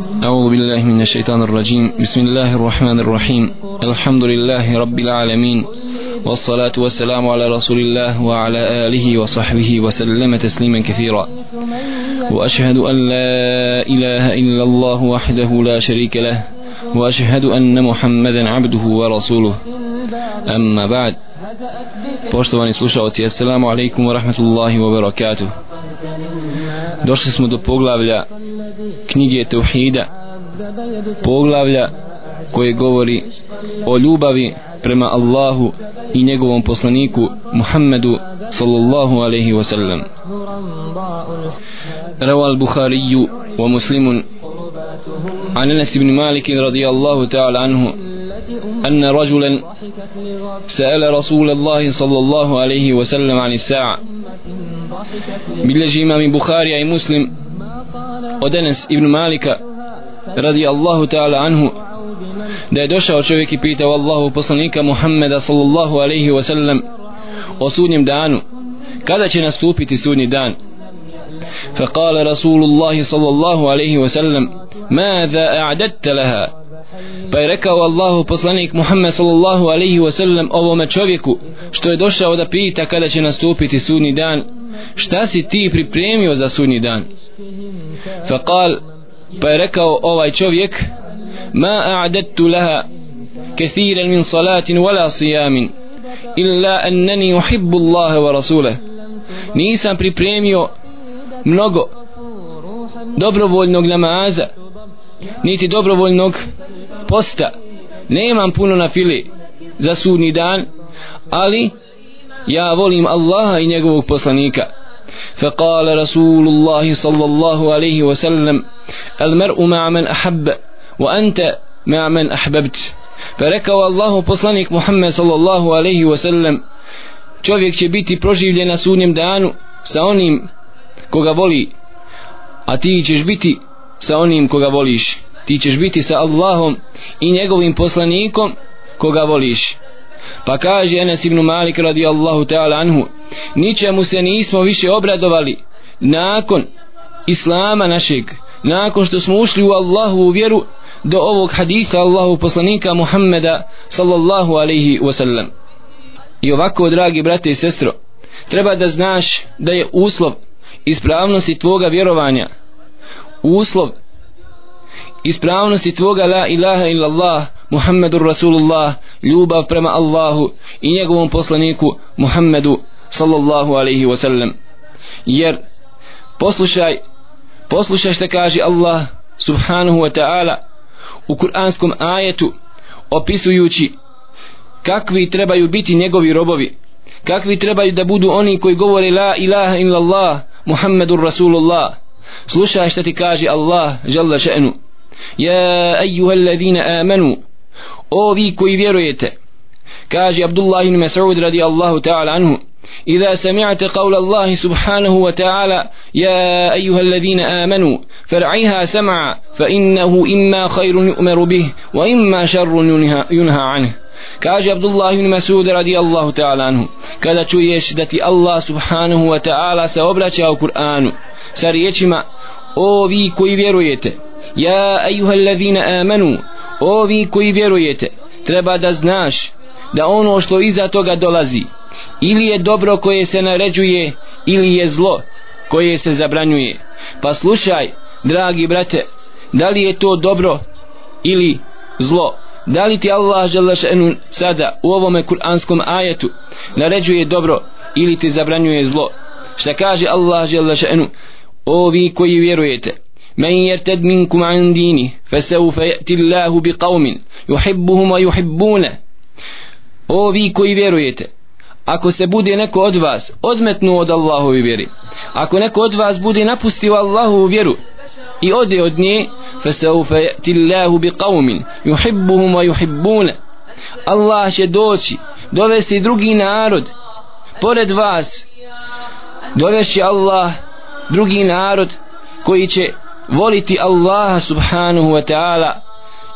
أعوذ بالله من الشيطان الرجيم. بسم الله الرحمن الرحيم. الحمد لله رب العالمين والصلاة والسلام على رسول الله وعلى آله وصحبه وسلم تسليما كثيرا. وأشهد أن لا إله إلا الله وحده لا شريك له وأشهد أن محمدا عبده ورسوله. أما بعد Poštovani slušalci, assalamu alaikum wa rahmatullahi wa barakatuh. Došli smo do poglavlja knjige Teuhida, poglavlja koje govori o ljubavi prema Allahu i njegovom poslaniku Muhammedu sallallahu alaihi wa sallam. روى البخاري ومسلم عن انس بن مالك رضي الله تعالى عنه أن رجلا سأل رسول الله صلى الله عليه وسلم عن الساعة بلجي إمام بخاري أي مسلم ودنس ابن مالك رضي الله تعالى عنه da je došao čovjek i pitao Allahu poslanika Muhammeda sallallahu alaihi wa sallam o sudnjem danu kada će nastupiti sudnji dan فقال رسول الله صلى الله عليه وسلم ماذا أعددت لها Pa je rekao Allahu poslanik Muhammed sallallahu alaihi wasallam ovome čovjeku što je došao da pita kada će nastupiti sudni dan šta si ti pripremio za sudni dan? Fakal pa je rekao ovaj čovjek ma a'dadtu laha kathiran min salatin wala siyamin illa annani uhibbu Allaha wa rasulahu. Nisam pripremio mnogo dobrovoljnog namaza niti dobrovoljnog posta nemam puno na fili za sudni dan ali ja volim Allaha i njegovog poslanika فقال رسول الله صلى الله عليه وسلم المرء مع من أحب وأنت مع من أحببت فركوا الله poslanik Muhammed صلى الله عليه وسلم čovjek će biti proživljen na sudnjem danu sa onim koga voli a ti ćeš biti sa onim koga voliš. Ti ćeš biti sa Allahom i njegovim poslanikom koga voliš. Pa kaže Enes ibn Malik radijallahu ta'ala anhu ničemu se nismo više obradovali nakon Islama našeg nakon što smo ušli u Allahu u vjeru do ovog haditha Allahu poslanika Muhammeda sallallahu alaihi wasallam. I ovako dragi brate i sestro treba da znaš da je uslov ispravnosti tvoga vjerovanja uslov ispravnosti tvoga la ilaha illallah Muhammedur Rasulullah ljubav prema Allahu i njegovom poslaniku Muhammedu sallallahu alaihi wasallam. Jer poslušaj poslušaj što kaže Allah subhanahu wa ta'ala u kuranskom ajetu opisujući kakvi trebaju biti njegovi robovi kakvi trebaju da budu oni koji govore la ilaha illallah Muhammedur Rasulullah slušaj što ti kaže Allah žalla še'nu Ja ejuha alladhina amanu O vi koji vjerujete Kaže Abdullah ibn Mas'ud radijallahu ta'ala anhu إذا سمعت قول الله سبحانه وتعالى يا أيها الذين آمنوا فرعيها سمعا فإنه إما خير يؤمر به وإما شر ينهى عنه kaže Abdullah ibn Masud radijallahu ta'ala anhu kada čuješ da ti Allah subhanahu wa ta'ala se obraća u Kur'anu sa riječima o vi koji vjerujete ja ejuha allazina amanu o vi koji vjerujete treba da znaš da ono što iza toga dolazi ili je dobro koje se naređuje ili je zlo koje se zabranjuje. Pa slušaj dragi brate da li je to dobro ili zlo? Da li ti Allah želešenu sada u ovome kuranskom ajetu naređuje dobro ili ti zabranjuje zlo? Šta kaže Allah želešenu o vi koji vjerujete من يرتد منكم عن دينه فسوف يأتي الله بقوم يحبهم ويحبونه O vi koji vjerujete, ako se bude neko od vas odmetnuo od Allahovi vjeri, ako neko od vas bude napustio Allahovu vjeru i ode od nje, فسوف يأتي الله بقوم يحبهم ويحبونه Allah će doći, dovesti drugi narod pored vas, dovešće Allah drugi narod koji će voliti Allaha subhanahu wa ta'ala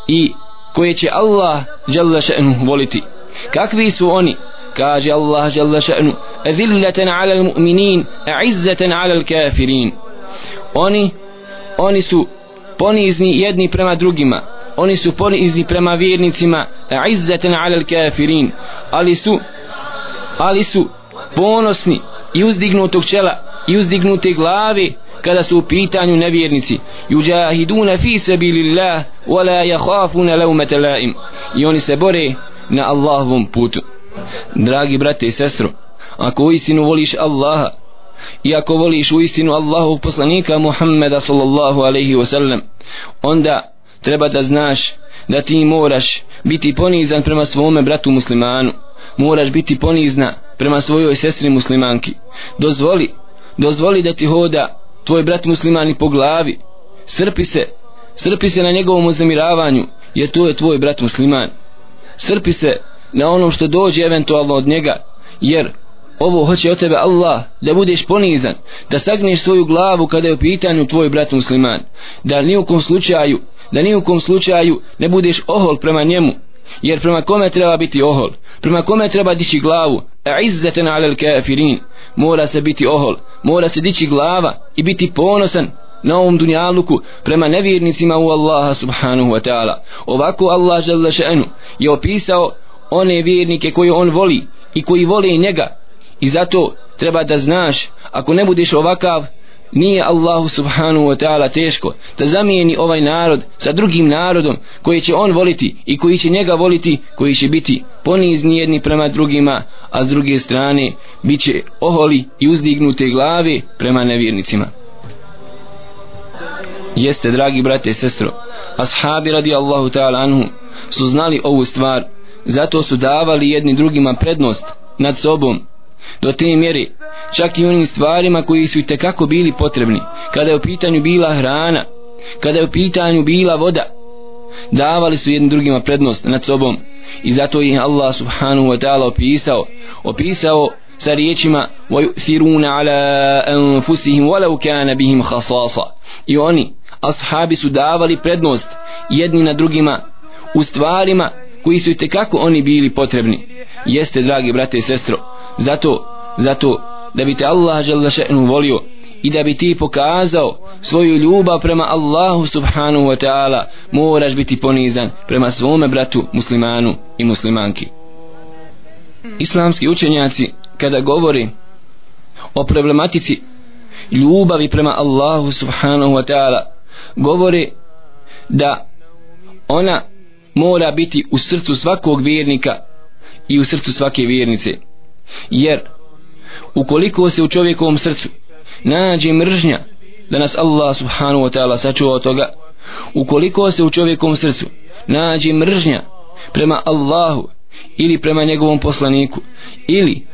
i koje će Allah jalla še'nu voliti. Kakvi su oni? Kaže Allah jalla še'nu adillatan ala al-mu'minin a'izzatan ala al-kafirin oni oni su ponizni jedni prema drugima. Oni su ponizni prema vjernicima izzeten ala kafirin. Ali su ali su ponosni i uzdignutog čela i uzdignute glave kada su u pitanju nevjernici. Yujahiduna fi sabilillah wala yakhafuna lawmata laim. I oni se bore na Allahovom putu. Dragi brate i sestro ako uistinu voliš Allaha i ako voliš uistinu Allahov poslanika Muhammeda sallallahu alaihi wasallam onda treba da znaš da ti moraš biti ponizan prema svome bratu muslimanu. Moraš biti ponizna prema svojoj sestri muslimanki. Dozvoli dozvoli da ti hoda tvoj brat muslimani po glavi. Srpi se srpi se na njegovom uzemiravanju jer to je tvoj brat musliman. Srpi se na onom što dođe eventualno od njega jer ovo hoće od tebe Allah da budeš ponizan da sagneš svoju glavu kada je u pitanju tvoj brat musliman. Da ni u kom slučaju da ni u kom slučaju ne budeš ohol prema njemu jer prema kome treba biti ohol? Prema kome treba dići glavu? A izzeten alel kafirin mora se biti ohol mora se dići glava i biti ponosan na ovom dunjaluku prema nevjernicima u Allaha subhanahu wa ta'ala. Ovako Allah žele še'nu je opisao one vjernike koje on voli i koji vole njega. I zato treba da znaš ako ne budeš ovakav nije Allahu subhanahu wa ta'ala teško da zamijeni ovaj narod sa drugim narodom koji će on voliti i koji će njega voliti koji će biti ponizni jedni prema drugima a s druge strane bit će oholi i uzdignute glave prema nevjernicima. Jeste dragi brate i sestro ashabi radi Allahu ta'ala anhu su znali ovu stvar zato su davali jedni drugima prednost nad sobom do te mjere čak i onim stvarima koji su i tekako bili potrebni kada je u pitanju bila hrana kada je u pitanju bila voda davali su jednim drugima prednost nad sobom i zato ih Allah subhanahu wa ta'ala opisao opisao sa riječima وَيُؤْثِرُونَ عَلَىٰ أَنفُسِهِمْ وَلَوْ كَانَ بِهِمْ خَصَاصًا i oni ashabi su davali prednost jedni na drugima u stvarima koji su i tekako oni bili potrebni jeste dragi brate i sestro zato zato da bi te Allah žele še'nu volio i da bi ti pokazao svoju ljubav prema Allahu subhanahu wa ta'ala moraš biti ponizan prema svome bratu muslimanu i muslimanki. Islamski učenjaci kada govori o problematici ljubavi prema Allahu subhanahu wa ta'ala govori da ona mora biti u srcu svakog vjernika i u srcu svake vjernice jer ukoliko se u čovjekovom srcu nađe mržnja da nas Allah subhanahu wa ta'ala sačuva od toga ukoliko se u čovjekovom srcu nađe mržnja prema Allahu ili prema njegovom poslaniku ili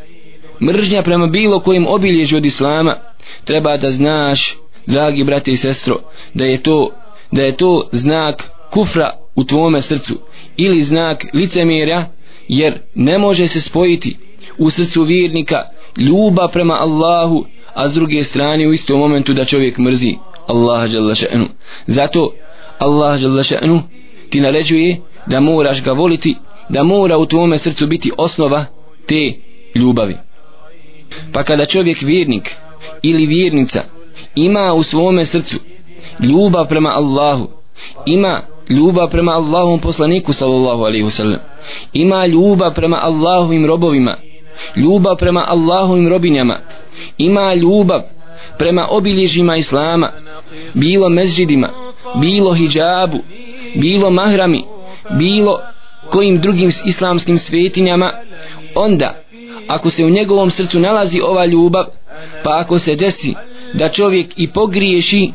mržnja prema bilo kojim obilježju od Islama treba da znaš dragi brate i sestro da je to da je to znak kufra u tvome srcu ili znak licemjerja jer ne može se spojiti u srcu vjernika ljubav prema Allahu a s druge strane u istom momentu da čovjek mrzi Allaha dželle še'nu. Zato Allah dželle še'nu ti naređuje da moraš ga voliti da mora u tvome srcu biti osnova te ljubavi. Pa kada čovjek vjernik ili vjernica ima u svome srcu ljubav prema Allahu ima ljubav prema Allahom poslaniku sallallahu alaihi wasallam ima ljubav prema Allahovim robovima ljubav prema Allahovim robinjama. Ima ljubav prema obilježima Islama. Bilo mezđidima, bilo hijabu bilo mahrami bilo kojim drugim islamskim svetinjama. Onda ako se u njegovom srcu nalazi ova ljubav pa ako se desi da čovjek i pogriješi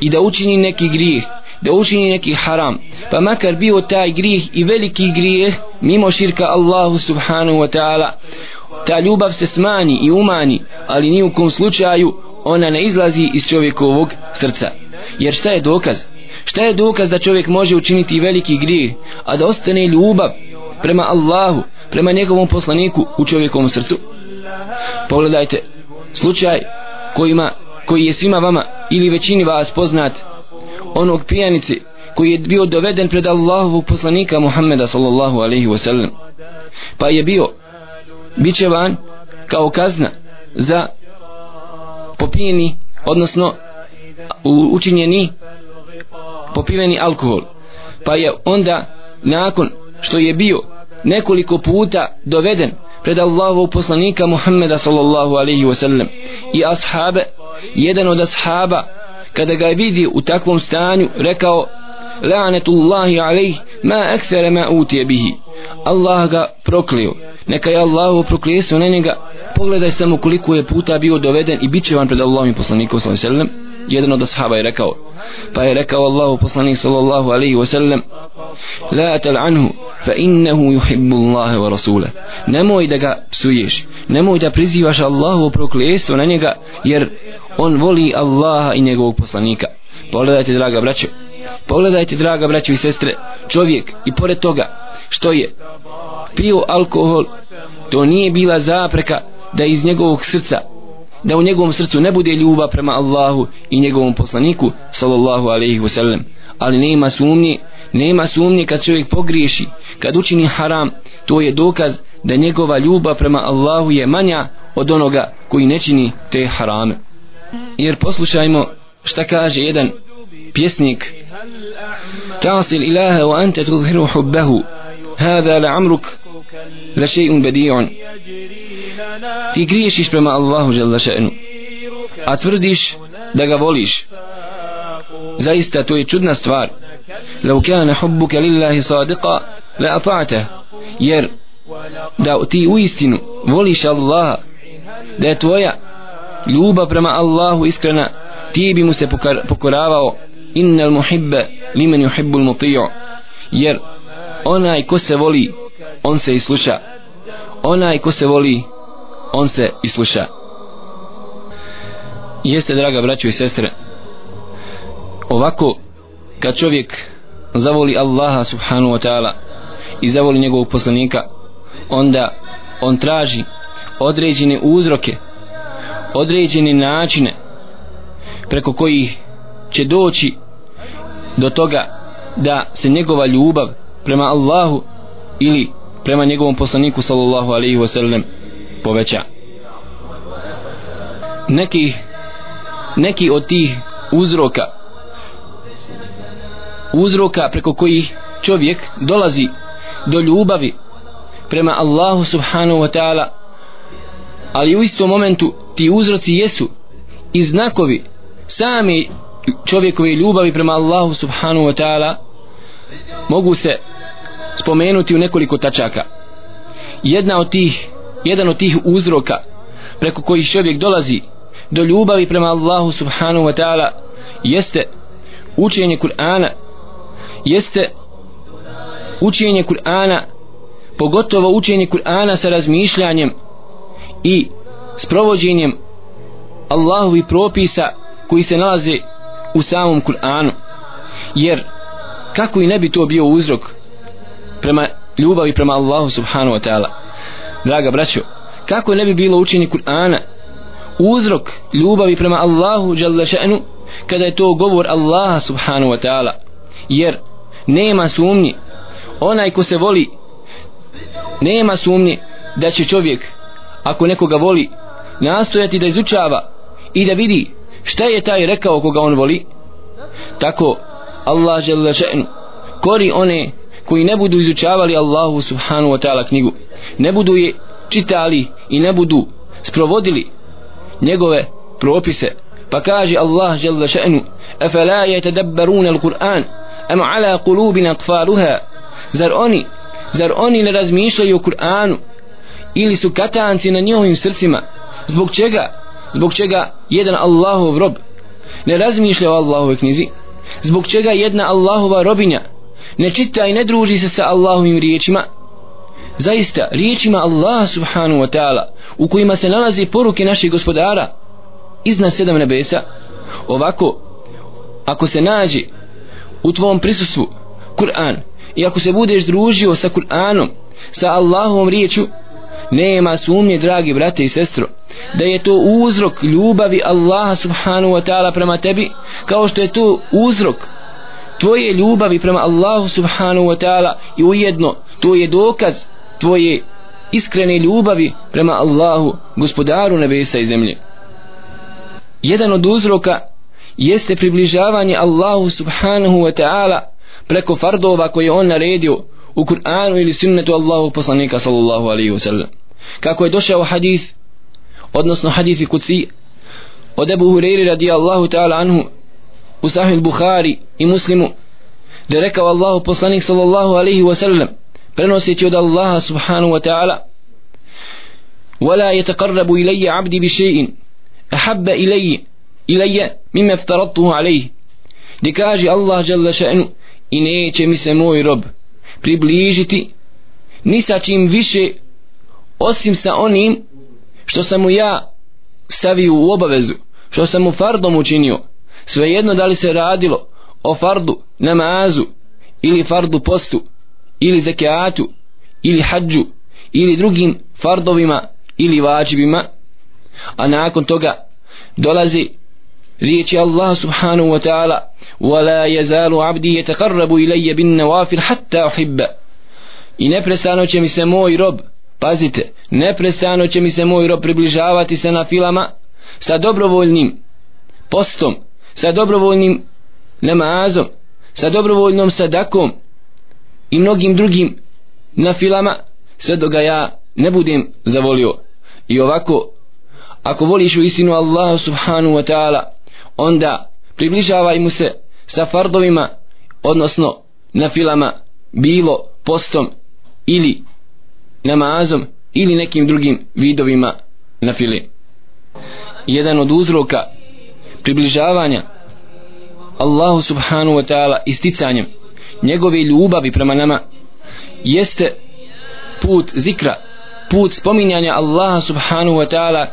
i da učini neki grijeh da učini neki haram. Pa makar bio taj grijeh i veliki grijeh mimo širka Allahu subhanahu wa ta'ala. Ta ljubav se smanji i umani ali ni u kom slučaju ona ne izlazi iz čovjekovog srca. Jer šta je dokaz? Šta je dokaz da čovjek može učiniti veliki grijeh a da ostane ljubav prema Allahu prema njegovom poslaniku u čovjekovom srcu? Pogledajte slučaj kojima, koji je svima vama ili većini vas poznat onog pijanici koji je bio doveden pred Allahovog poslanika Muhammeda sallallahu alaihi wasallam. Pa je bio bićevan kao kazna za popijeni odnosno učinjeni popiveni alkohol. Pa je onda nakon što je bio nekoliko puta doveden pred Allahovog poslanika Muhammeda sallallahu alaihi wasallam i ashabe jedan od ashaba kada ga vidi u takvom stanju rekao la'natullahi alejh ma akthara ma utiya bihi. Allah ga proklio. Neka je Allahu proklijesu na njega. Pogledaj samo koliko je puta bio doveden i bit će vam pred Allahom i poslanikom sallallahu alejhi ve sellem. Jedan od ashaba je rekao pa je rekao Allahu poslanik sallallahu alejhi ve sellem la atal anhu fa innahu yuhibbu Allaha wa rasule. Nemoj da ga psuješ. Nemoj da prizivaš Allahu proklijestvo na njega jer on voli Allaha i njegovog poslanika. Pogledajte draga braćo pogledajte draga braćo i sestre čovjek i pored toga što je pio alkohol to nije bila zapreka da iz njegovog srca da u njegovom srcu ne bude ljubav prema Allahu i njegovom poslaniku sallallahu alaihi wasallam ali nema sumnje nema sumnje kad čovjek pogriješi kad učini haram to je dokaz da njegova ljubav prema Allahu je manja od onoga koji ne čini te harame. Jer poslušajmo šta kaže jedan pjesnik. Tasil ilaha wa anta حبه هذا لعمرك la بديع la še'un badi'un. Ti griješiš prema Allahu žele še'nu a tvrdiš da ga voliš. Zaista to je čudna stvar. لو كان حبك لله صادقا لأطعته jer da ti u istinu voliš Allaha da je tvoja ljubav prema Allahu iskrena ti bi mu se pokoravao innal muhibbe limen yuhibbu al jer onaj ko se voli on se isluša onaj ko se voli on se isluša jeste draga braćo i sestre ovako kad čovjek zavoli Allaha subhanahu wa ta'ala i zavoli njegovog poslanika onda on traži određene uzroke određene načine preko kojih će doći do toga da se njegova ljubav prema Allahu ili prema njegovom poslaniku sallallahu alaihi wa sallam poveća. Neki neki od tih uzroka uzroka preko kojih čovjek dolazi do ljubavi prema Allahu subhanahu wa ta'ala. Ali u istom momentu ti uzroci jesu i znakovi sami čovjekove ljubavi prema Allahu subhanahu wa ta'ala mogu se spomenuti u nekoliko tačaka. Jedna od tih jedan od tih uzroka preko kojih čovjek dolazi do ljubavi prema Allahu subhanahu wa ta'ala jeste učenje Kur'ana jeste učenje Kur'ana pogotovo učenje Kur'ana sa razmišljanjem i sprovođenjem Allahovi propisa koji se nalaze u samom Kur'anu. Jer kako i ne bi to bio uzrok prema ljubavi prema Allahu subhanahu wa ta'ala? Draga braćo kako ne bi bilo učenje Kur'ana uzrok ljubavi prema Allahu jalla še'nu kada je to govor Allaha subhanahu wa ta'ala? Jer nema sumnji. Onaj ko se voli nema sumnji da će čovjek ako nekoga voli nastojati da izučava i da vidi šta je taj rekao koga on voli. Tako Allah žele še'nu kori one koji ne budu izučavali Allahu subhanu wa ta'ala knjigu ne budu je čitali i ne budu sprovodili njegove propise. Pa kaže Allah žele še'nu efela je tedabbarun al-Qur'an? Am ala kulubin aqfaluha zar oni zar oni ne razmišljaju o Kur'anu? Ili su katanci na njihovim srcima? Zbog čega zbog čega jedan Allahov rob ne razmišlja o Allahove knjizi? Zbog čega jedna Allahova robinja ne čita i ne druži se sa Allahovim riječima? Zaista riječima Allah subhanu wa ta'ala u kojima se nalazi poruke naših gospodara iznad sedam nebesa ovako ako se nađe u tvom prisustvu Kur'an. I ako se budeš družio sa Kur'anom sa Allahovom riječu nema sumnje dragi brate i sestro da je to uzrok ljubavi Allaha subhanahu wa ta'ala prema tebi kao što je to uzrok tvoje ljubavi prema Allahu subhanahu wa ta'ala i ujedno to je dokaz tvoje iskrene ljubavi prema Allahu gospodaru nebesa i zemlje. Jedan od uzroka jeste približavanje Allahu subhanahu wa ta'ala preko fardova koje on naredio u Kur'anu ili sunnetu Allahu poslanika sallallahu alaihi wa sallam kako je došao hadith odnosno hadithi kuci od Ebu Hureyri radi Allahu ta'ala anhu u sahih Bukhari i muslimu da rekao Allahu poslanik sallallahu alaihi wa sallam prenoseći od Allaha subhanahu wa ta'ala ولا يتقرب إلي عبدي بشيء أحب إلي ilaje mime ftaratuhu alejih gdje kaže Allah žele še'nu i neće mi se moj rob približiti ni sa čim više osim sa onim što sam mu ja stavio u obavezu što sam mu fardom učinio. Svejedno da li se radilo o fardu namazu ili fardu postu ili zekijatu ili hađu ili drugim fardovima ili vađibima a nakon toga dolazi riječi Allah subhanahu wa ta'ala ولا يزال عبدي يتقرب إلي بالنوافل حتى أحب i neprestano će mi se moj rob pazite neprestano će mi se moj rob približavati se na filama sa dobrovoljnim postom sa dobrovoljnim namazom sa dobrovoljnom sadakom i mnogim drugim na filama sve do ga ja ne budem zavolio i ovako ako voliš u istinu Allahu subhanu wa ta'ala onda približava mu se sa fardovima odnosno na filama bilo postom ili namazom ili nekim drugim vidovima na file. Jedan od uzroka približavanja Allahu subhanu wa ta'ala isticanjem njegove ljubavi prema nama jeste put zikra put spominjanja Allaha subhanu wa ta'ala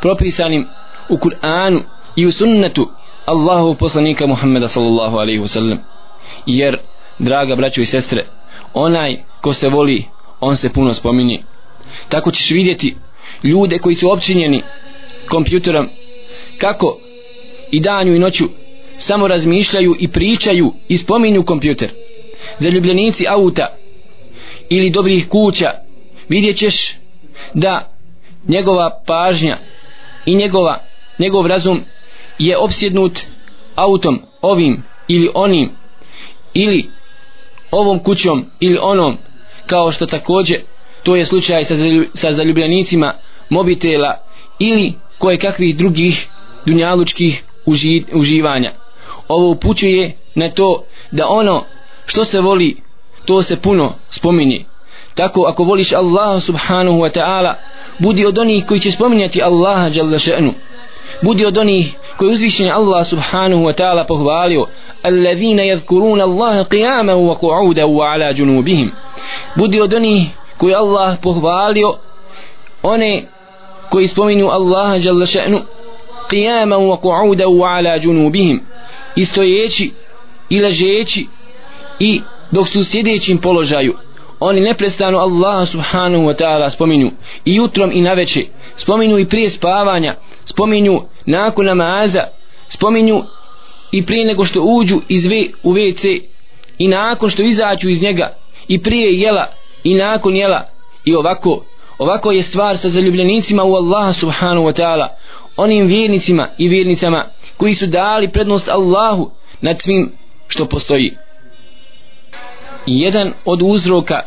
propisanim u Kur'anu i u sunnetu Allahu poslanika Muhammeda sallallahu alaihi wasallam. Jer draga braćo i sestre onaj ko se voli on se puno spominje. Tako ćeš vidjeti ljude koji su općinjeni kompjuterom kako i danju i noću samo razmišljaju i pričaju i spominju kompjuter. Zaljubljenici auta ili dobrih kuća vidjet ćeš da njegova pažnja i njegova, njegov razum je opsjednut autom ovim ili onim ili ovom kućom ili onom kao što također to je slučaj sa, sa zaljubljenicima mobitela ili koje kakvih drugih dunjalučkih uži, uživanja. Ovo upućuje na to da ono što se voli to se puno spominje. Tako ako voliš Allaha subhanahu wa ta'ala budi od onih koji će spominjati Allaha jalla še'nu budi od onih koji uzvišen Allah subhanahu wa ta'ala pohvalio allazina yadhkuruna Allah qiyaman wa qu'udan wa ala junubihim. Budi od onih koji Allah pohvalio one koji spominju Allaha jalla še'nu qiyaman wa qu'udan wa ala junubihim. Istojeći i ležeći i dok su u sjedećim položaju oni neprestano Allaha subhanahu wa ta'ala spominju i jutrom i naveče spominju i prije spavanja spominju nakon namaza spominju i prije nego što uđu iz v, u WC i nakon što izađu iz njega i prije jela i nakon jela. I ovako ovako je stvar sa zaljubljenicima u Allaha subhanahu wa ta'ala onim vjernicima i vjernicama koji su dali prednost Allahu nad svim što postoji. Jedan od uzroka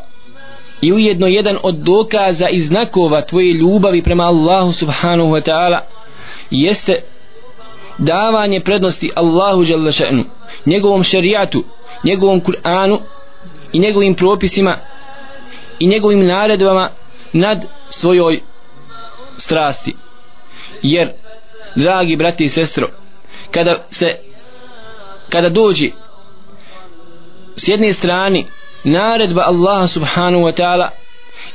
i ujedno jedan od dokaza i znakova tvoje ljubavi prema Allahu subhanahu wa ta'ala jeste davanje prednosti Allahu Đalešenu njegovom šerijatu njegovom Kur'anu i njegovim propisima i njegovim naredbama nad svojoj strasti. Jer dragi brati i sestro kada se kada dođi s jedne strane naredba Allaha subhanahu wa ta'ala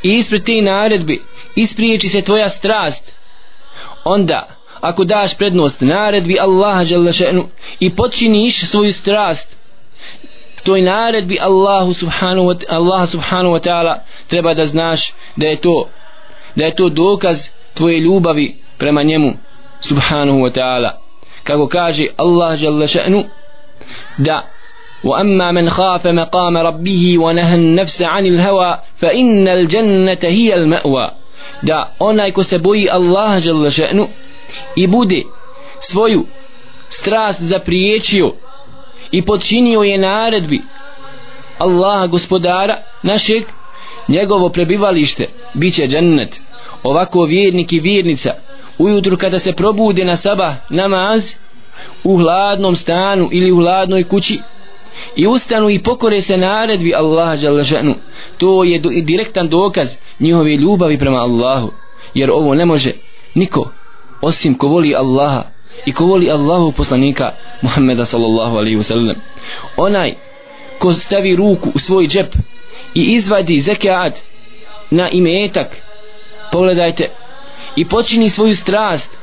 i ispred te naredbi ispriječi se tvoja strast onda ako daš prednost naredbi Allaha jalla še'nu i počiniš svoju strast toj naredbi Allahu subhanahu wa, Allaha subhanahu wa ta'ala treba da znaš da je to da je to dokaz tvoje ljubavi prema njemu subhanahu wa ta'ala kako kaže Allah jalla še'nu da وأما من خاف مقام ربه ونهى النفس عن الهوى فإن الجنة هي المأوى da onaj ko se boji Allaha dželle še'nu i bude svoju strast zapriječio i počinio je naredbi Allaha gospodara našeg njegovo prebivalište bit će džennet. Ovako vjernik i vjernica ujutru kada se probude na sabah namaz u hladnom stanu ili u hladnoj kući i ustanu i pokore se naredbi Allaha Đalešanu to je direktan dokaz njihove ljubavi prema Allahu jer ovo ne može niko osim ko voli Allaha i ko voli Allahu poslanika Muhammeda sallallahu alaihi wasallam onaj ko stavi ruku u svoj džep i izvadi zekat na imetak pogledajte i počini svoju strast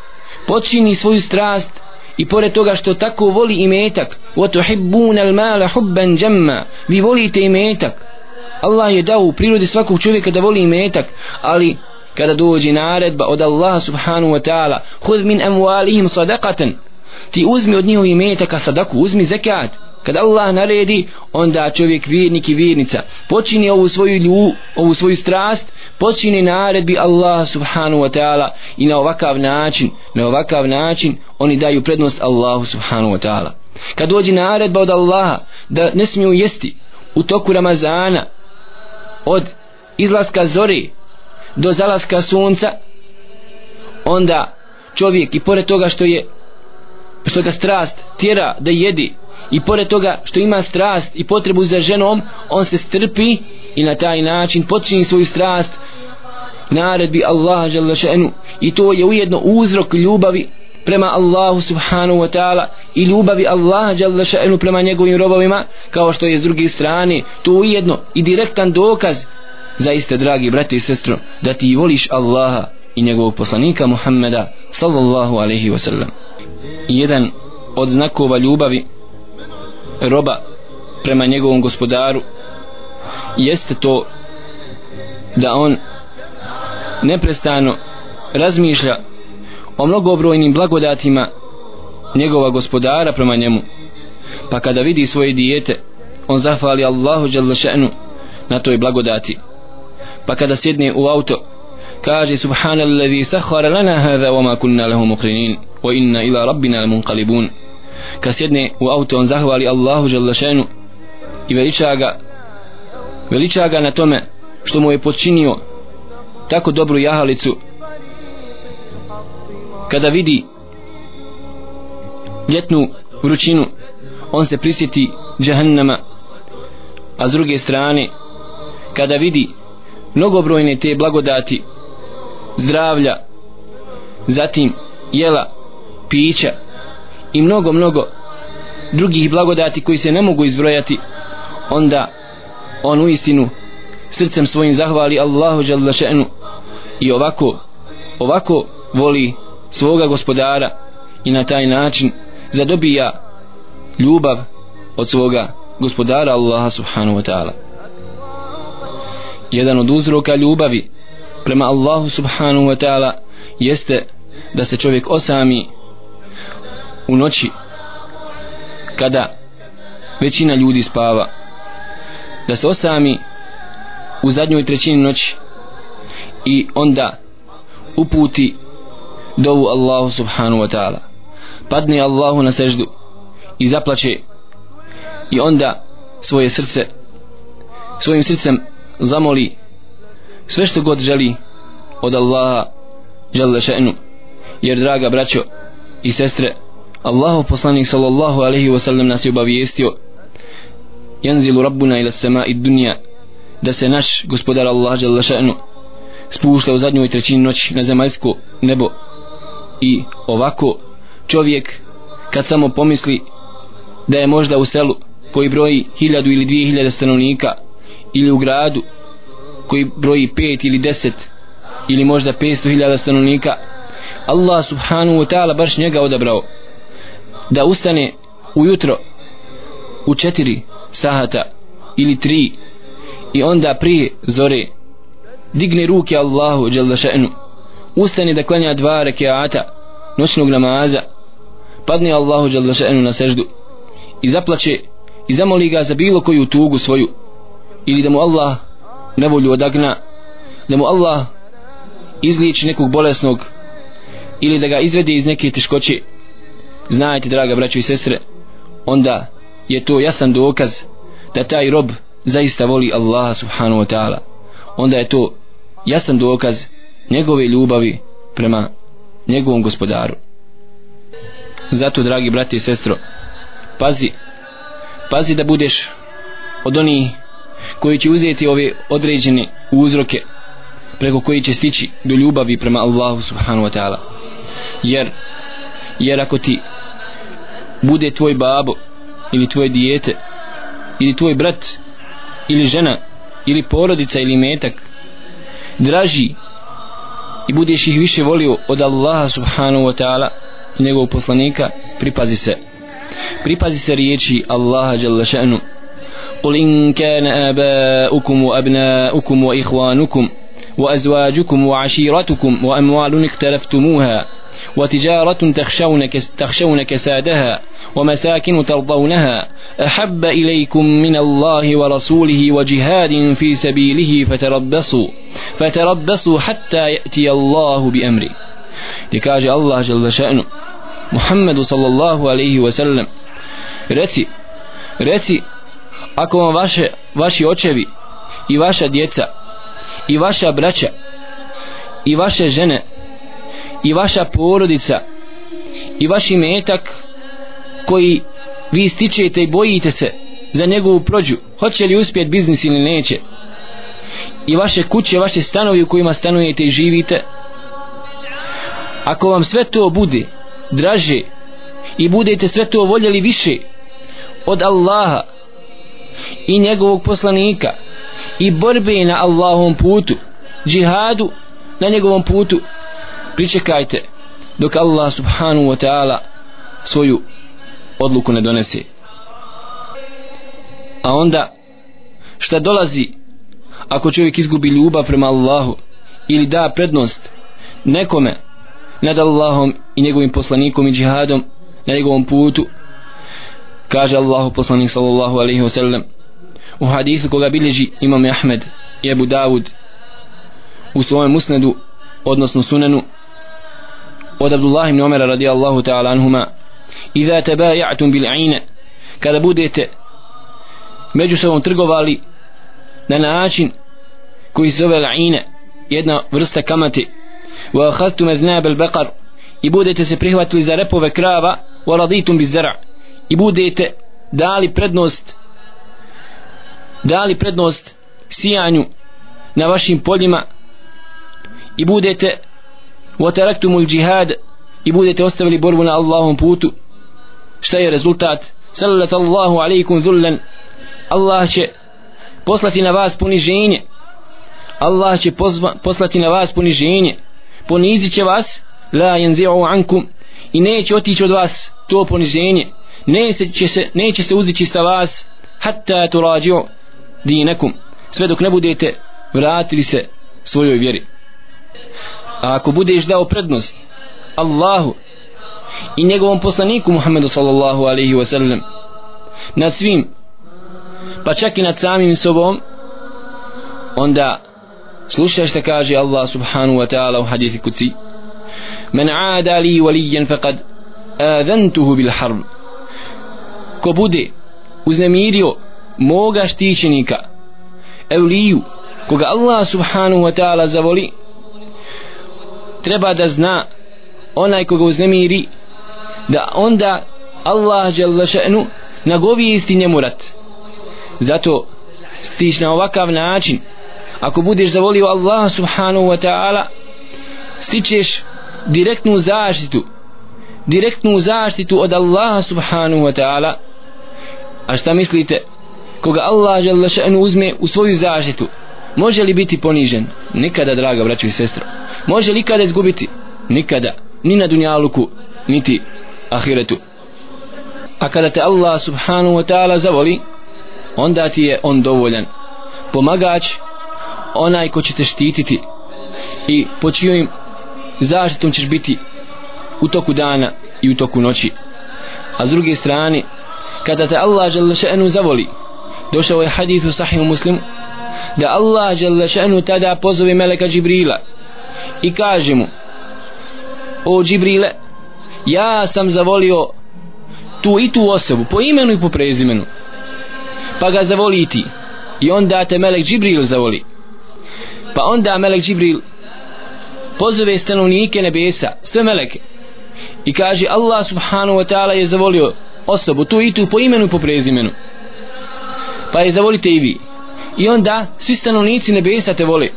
počini svoju strast i pored toga što tako voli imetak وَتُحِبُّونَ الْمَالَ حُبًّا جَمَّا vi volite imetak Allah je dao u prirodi svakog čovjeka da voli imetak ali kada dođe naredba od Allaha subhanahu wa ta'ala hud min amwalihim sadaqatan. Ti uzmi od njihovih imetaka sadaku uzmi zekat. Kada Allah naredi onda čovjek vjernik i vjernica počini ovu svoju lju, ovu svoju strast počini naredbi Allah subhanahu wa ta'ala i na ovakav način na ovakav način oni daju prednost Allahu subhanahu wa ta'ala. Kad dođe naredba od Allaha da ne smiju jesti u toku Ramazana od izlaska zori do zalaska sunca onda čovjek i pored toga što je što ga strast tjera da jedi i pored toga što ima strast i potrebu za ženom on se strpi i na taj način počini svoju strast naredbi Allaha žele še'nu. I to je ujedno uzrok ljubavi prema Allahu subhanahu wa ta'ala i ljubavi Allaha žele še'nu prema njegovim robovima kao što je s druge strane to ujedno i direktan dokaz zaista dragi brati i sestro da ti voliš Allaha i njegovog poslanika Muhammeda sallallahu alaihi wa sallam. Jedan od znakova ljubavi roba prema njegovom gospodaru jeste to da on neprestano razmišlja o mnogobrojnim blagodatima njegova gospodara prema njemu. Pa kada vidi svoje dijete on zahvali Allahu še'nu na toj blagodati pa kada sjedne u auto kaže subhanallazi sahhara lana hadha wama kunna lahu muqrinin wa inna ila rabbina lamunqalibun. Kad sjedne u auto on zahvali Allahu še'nu i veliča ga veliča ga na tome što mu je počinio tako dobru jahalicu. Kada vidi ljetnu vrućinu on se prisjeti džahannama a s druge strane kada vidi mnogobrojne te blagodati zdravlja zatim jela pića i mnogo mnogo drugih blagodati koji se ne mogu izbrojati onda on u istinu srcem svojim zahvali Allahu dželle še'nu i ovako ovako voli svoga gospodara i na taj način zadobija ljubav od svoga gospodara Allaha subhanahu wa ta'ala jedan od uzroka ljubavi prema Allahu subhanahu wa ta'ala jeste da se čovjek osami u noći kada većina ljudi spava. Da se osami u zadnjoj trećini noći i onda uputi dovu Allahu subhanahu wa ta'ala. Padne Allahu na seždu i zaplače i onda svoje srce svojim srcem zamoli sve što god želi od Allaha žele še'nu. Jer draga braćo i sestre Allahu poslanik sallallahu alaihi wa sallam nas je obavijestio jenzilu rabbuna ila sama'i dunja da se naš gospodar Allah žele še'nu spušta u zadnjoj trećini noći na zemaljsko nebo. I ovako čovjek kad samo pomisli da je možda u selu koji broji hiljadu ili dvije hiljade stanovnika ili u gradu koji broji pet ili deset ili možda petsto hiljada stanovnika Allah subhanahu wa ta'ala baš njega odabrao da ustane ujutro u četiri sahata ili tri i onda prije zore digne ruke Allahu še'nu ustane da klanja dva rekiata noćnog namaza padne Allahu še'nu na seždu i zaplače i zamoli ga za bilo koju tugu svoju ili da mu Allah nevolju odagna da mu Allah izliči nekog bolesnog ili da ga izvede iz neke teškoće. Znajte draga braćo i sestre onda je to jasan dokaz da taj rob zaista voli Allaha subhanahu wa ta'ala. Onda je to jasan dokaz njegove ljubavi prema njegovom gospodaru. Zato dragi brati i sestro pazi pazi da budeš od onih koji će uzeti ove određene uzroke preko koji će stići do ljubavi prema Allahu subhanahu wa ta'ala. Jer jer ako ti bude tvoj babo ili tvoje dijete ili tvoj brat ili žena ili porodica ili metak draži i budeš ih više volio od Allaha subhanahu wa ta'ala njegovog poslanika pripazi se. Pripazi se riječi Allaha jalla še'nu. قل إن كان آباؤكم وأبناؤكم وإخوانكم وأزواجكم وعشيرتكم وأموال اقترفتموها وتجارة تخشون, تخشون كسادها ومساكن ترضونها أحب إليكم من الله ورسوله وجهاد في سبيله فتربصوا فتربصوا حتى يأتي الله بأمره. لكاج الله جل شأنه. محمد صلى الله عليه وسلم. reci reci ako vam vaše, vaši očevi i vaša djeca i vaša braća i vaše žene i vaša porodica i vaš imetak koji vi stičete i bojite se za njegovu prođu hoće li uspjeti biznis ili neće? I vaše kuće, vaše stanovi u kojima stanujete i živite? Ako vam sve to bude draže i budete sve to voljeli više od Allaha i njegovog poslanika i borbe na Allahom putu džihadu na njegovom putu. Pričekajte dok Allah subhanahu wa ta'ala svoju odluku ne donese. A onda šta dolazi ako čovjek izgubi ljubav prema Allahu ili da prednost nekome nad Allahom i njegovim poslanikom i džihadom na njegovom putu? Kaže Allahu poslanik sallallahu alaihi wa sallam u hadisu koga bilježi imam Ahmed i Ebu Davud u svojem musnedu odnosno sunenu od Abdullah ibn Umara radijallahu ta'ala anhuma idha tabayatum bil aina kada budete među sobom trgovali na način koji se zove la'ine jedna vrsta kamate wa akhadtum adnab al baqar i budete se prihvatili za repove krava wa raditum biz zara' i budete dali prednost dali prednost sijanju na vašim poljima i budete وتركتم džihad i budete ostavili borbu na Allahom putu šta je rezultat sallat Allahu alaikum dhullan Allah će poslati na vas poniženje Allah će pozva, poslati na vas poniženje ponizit će vas la yanzi'u ankum i neće otići od vas to poniženje neće se, neće se uzići sa vas hatta turađi'u dinekum. Sve dok ne budete vratili se svojoj vjeri. A ako budeš dao prednost Allahu i njegovom poslaniku Muhammedu sallallahu alaihi wasallam nad svim pa čak i nad samim sobom onda slušaj što kaže Allah subhanahu wa ta'ala u hadithi kuci men aada li walijan faqad adantuhu bil harb. Ko bude uznemirio moga štićenika evliju koga Allah subhanahu wa ta'ala zavoli treba da zna onaj koga uznemiri da onda Allah še'nu nagovijesti njemu rat. Zato stiš na ovakav način. Ako budeš zavolio Allah subhanahu wa ta'ala stičeš direktnu zaštitu direktnu zaštitu od Allaha subhanahu wa ta'ala. A šta mislite? Koga Allah jalla še'nu uzme u svoju zaštitu može li biti ponižen? Nikada draga braćo i sestro može li ikada izgubiti? Nikada. Ni na dunjaluku niti ahiretu. A kada te Allah subhanahu wa ta'ala zavoli onda ti je on dovoljan. Pomagač onaj ko će te štititi i po čijom zaštitom ćeš biti u toku dana i u toku noći. A s druge strane kada te Allah žele še'nu zavoli došao je hadith u sahihu muslimu da Allah žele še'nu tada pozove meleka Džibrila i kaže mu o Džibrile ja sam zavolio tu i tu osobu po imenu i po prezimenu pa ga zavoli i ti. I onda te Melek Džibril zavoli. Pa onda Melek Džibril pozove stanovnike nebesa sve Meleke i kaže Allah subhanahu wa ta'ala je zavolio osobu tu i tu po imenu i po prezimenu pa je zavolite i vi. I onda svi stanovnici nebesa te vole.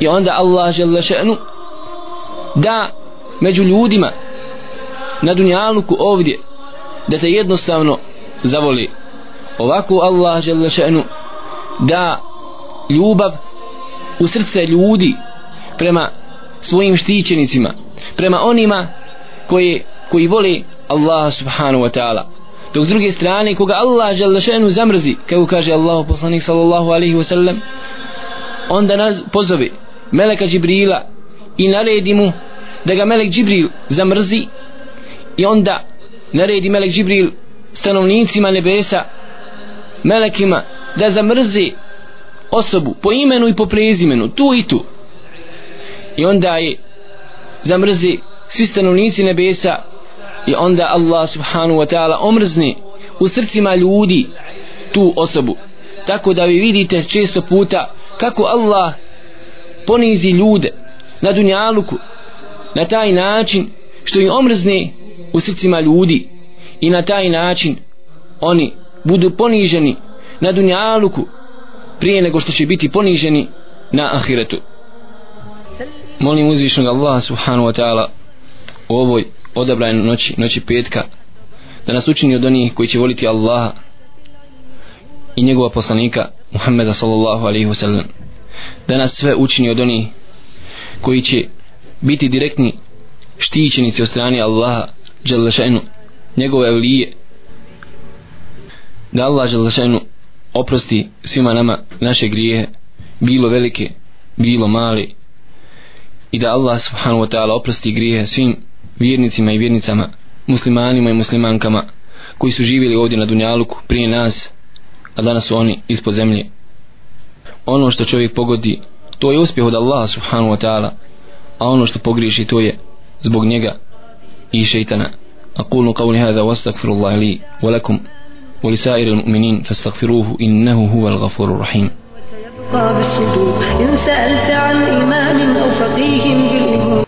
I onda Allah žele še'nu da među ljudima na dunjaluku ovdje da te jednostavno zavoli. Ovako Allah žele še'nu da ljubav u srce ljudi prema svojim štićenicima prema onima koji, koji vole Allah subhanahu wa ta'ala dok s druge strane koga Allah žele še'nu zamrzi kako kaže Allah poslanik sallallahu alaihi wasallam onda nas pozove Meleka Džibrila i naredi mu da ga Melek Džibril zamrzi i onda naredi Melek Džibril stanovnicima nebesa Melekima da zamrzi osobu po imenu i po prezimenu tu i tu. I onda je zamrzi svi stanovnici nebesa i onda Allah subhanahu wa ta'ala omrzni u srcima ljudi tu osobu. Tako da vi vidite često puta kako Allah ponizi ljude na dunjaluku na taj način što im omrzne u srcima ljudi. I na taj način oni budu poniženi na dunjaluku prije nego što će biti poniženi na ahiretu. Molim uzvišnog Allah subhanahu wa ta'ala u ovoj odabrane noći, noći petka da nas učini od onih koji će voliti Allaha i njegova poslanika Muhammeda sallallahu alaihi wasallam. Da nas sve učini od onih koji će biti direktni štićenici od strane Allaha Đalešenu njegove evlije. Da Allah Đalešenu oprosti svima nama naše grijehe bilo velike bilo male i da Allah subhanahu wa ta'ala oprosti grijehe svim vjernicima i vjernicama muslimanima i muslimankama koji su živjeli ovdje na Dunjaluku prije nas a danas su oni ispod zemlje ono što čovjek pogodi to je uspjeh od Allaha subhanahu wa ta'ala a ono što pogriješi to je zbog njega i šeitana أقول قولي هذا واستغفر الله لي ولكم ولسائر المؤمنين فاستغفروه إنه هو الغفور الرحيم إن سألت عن إمام أو فقيه بالأمور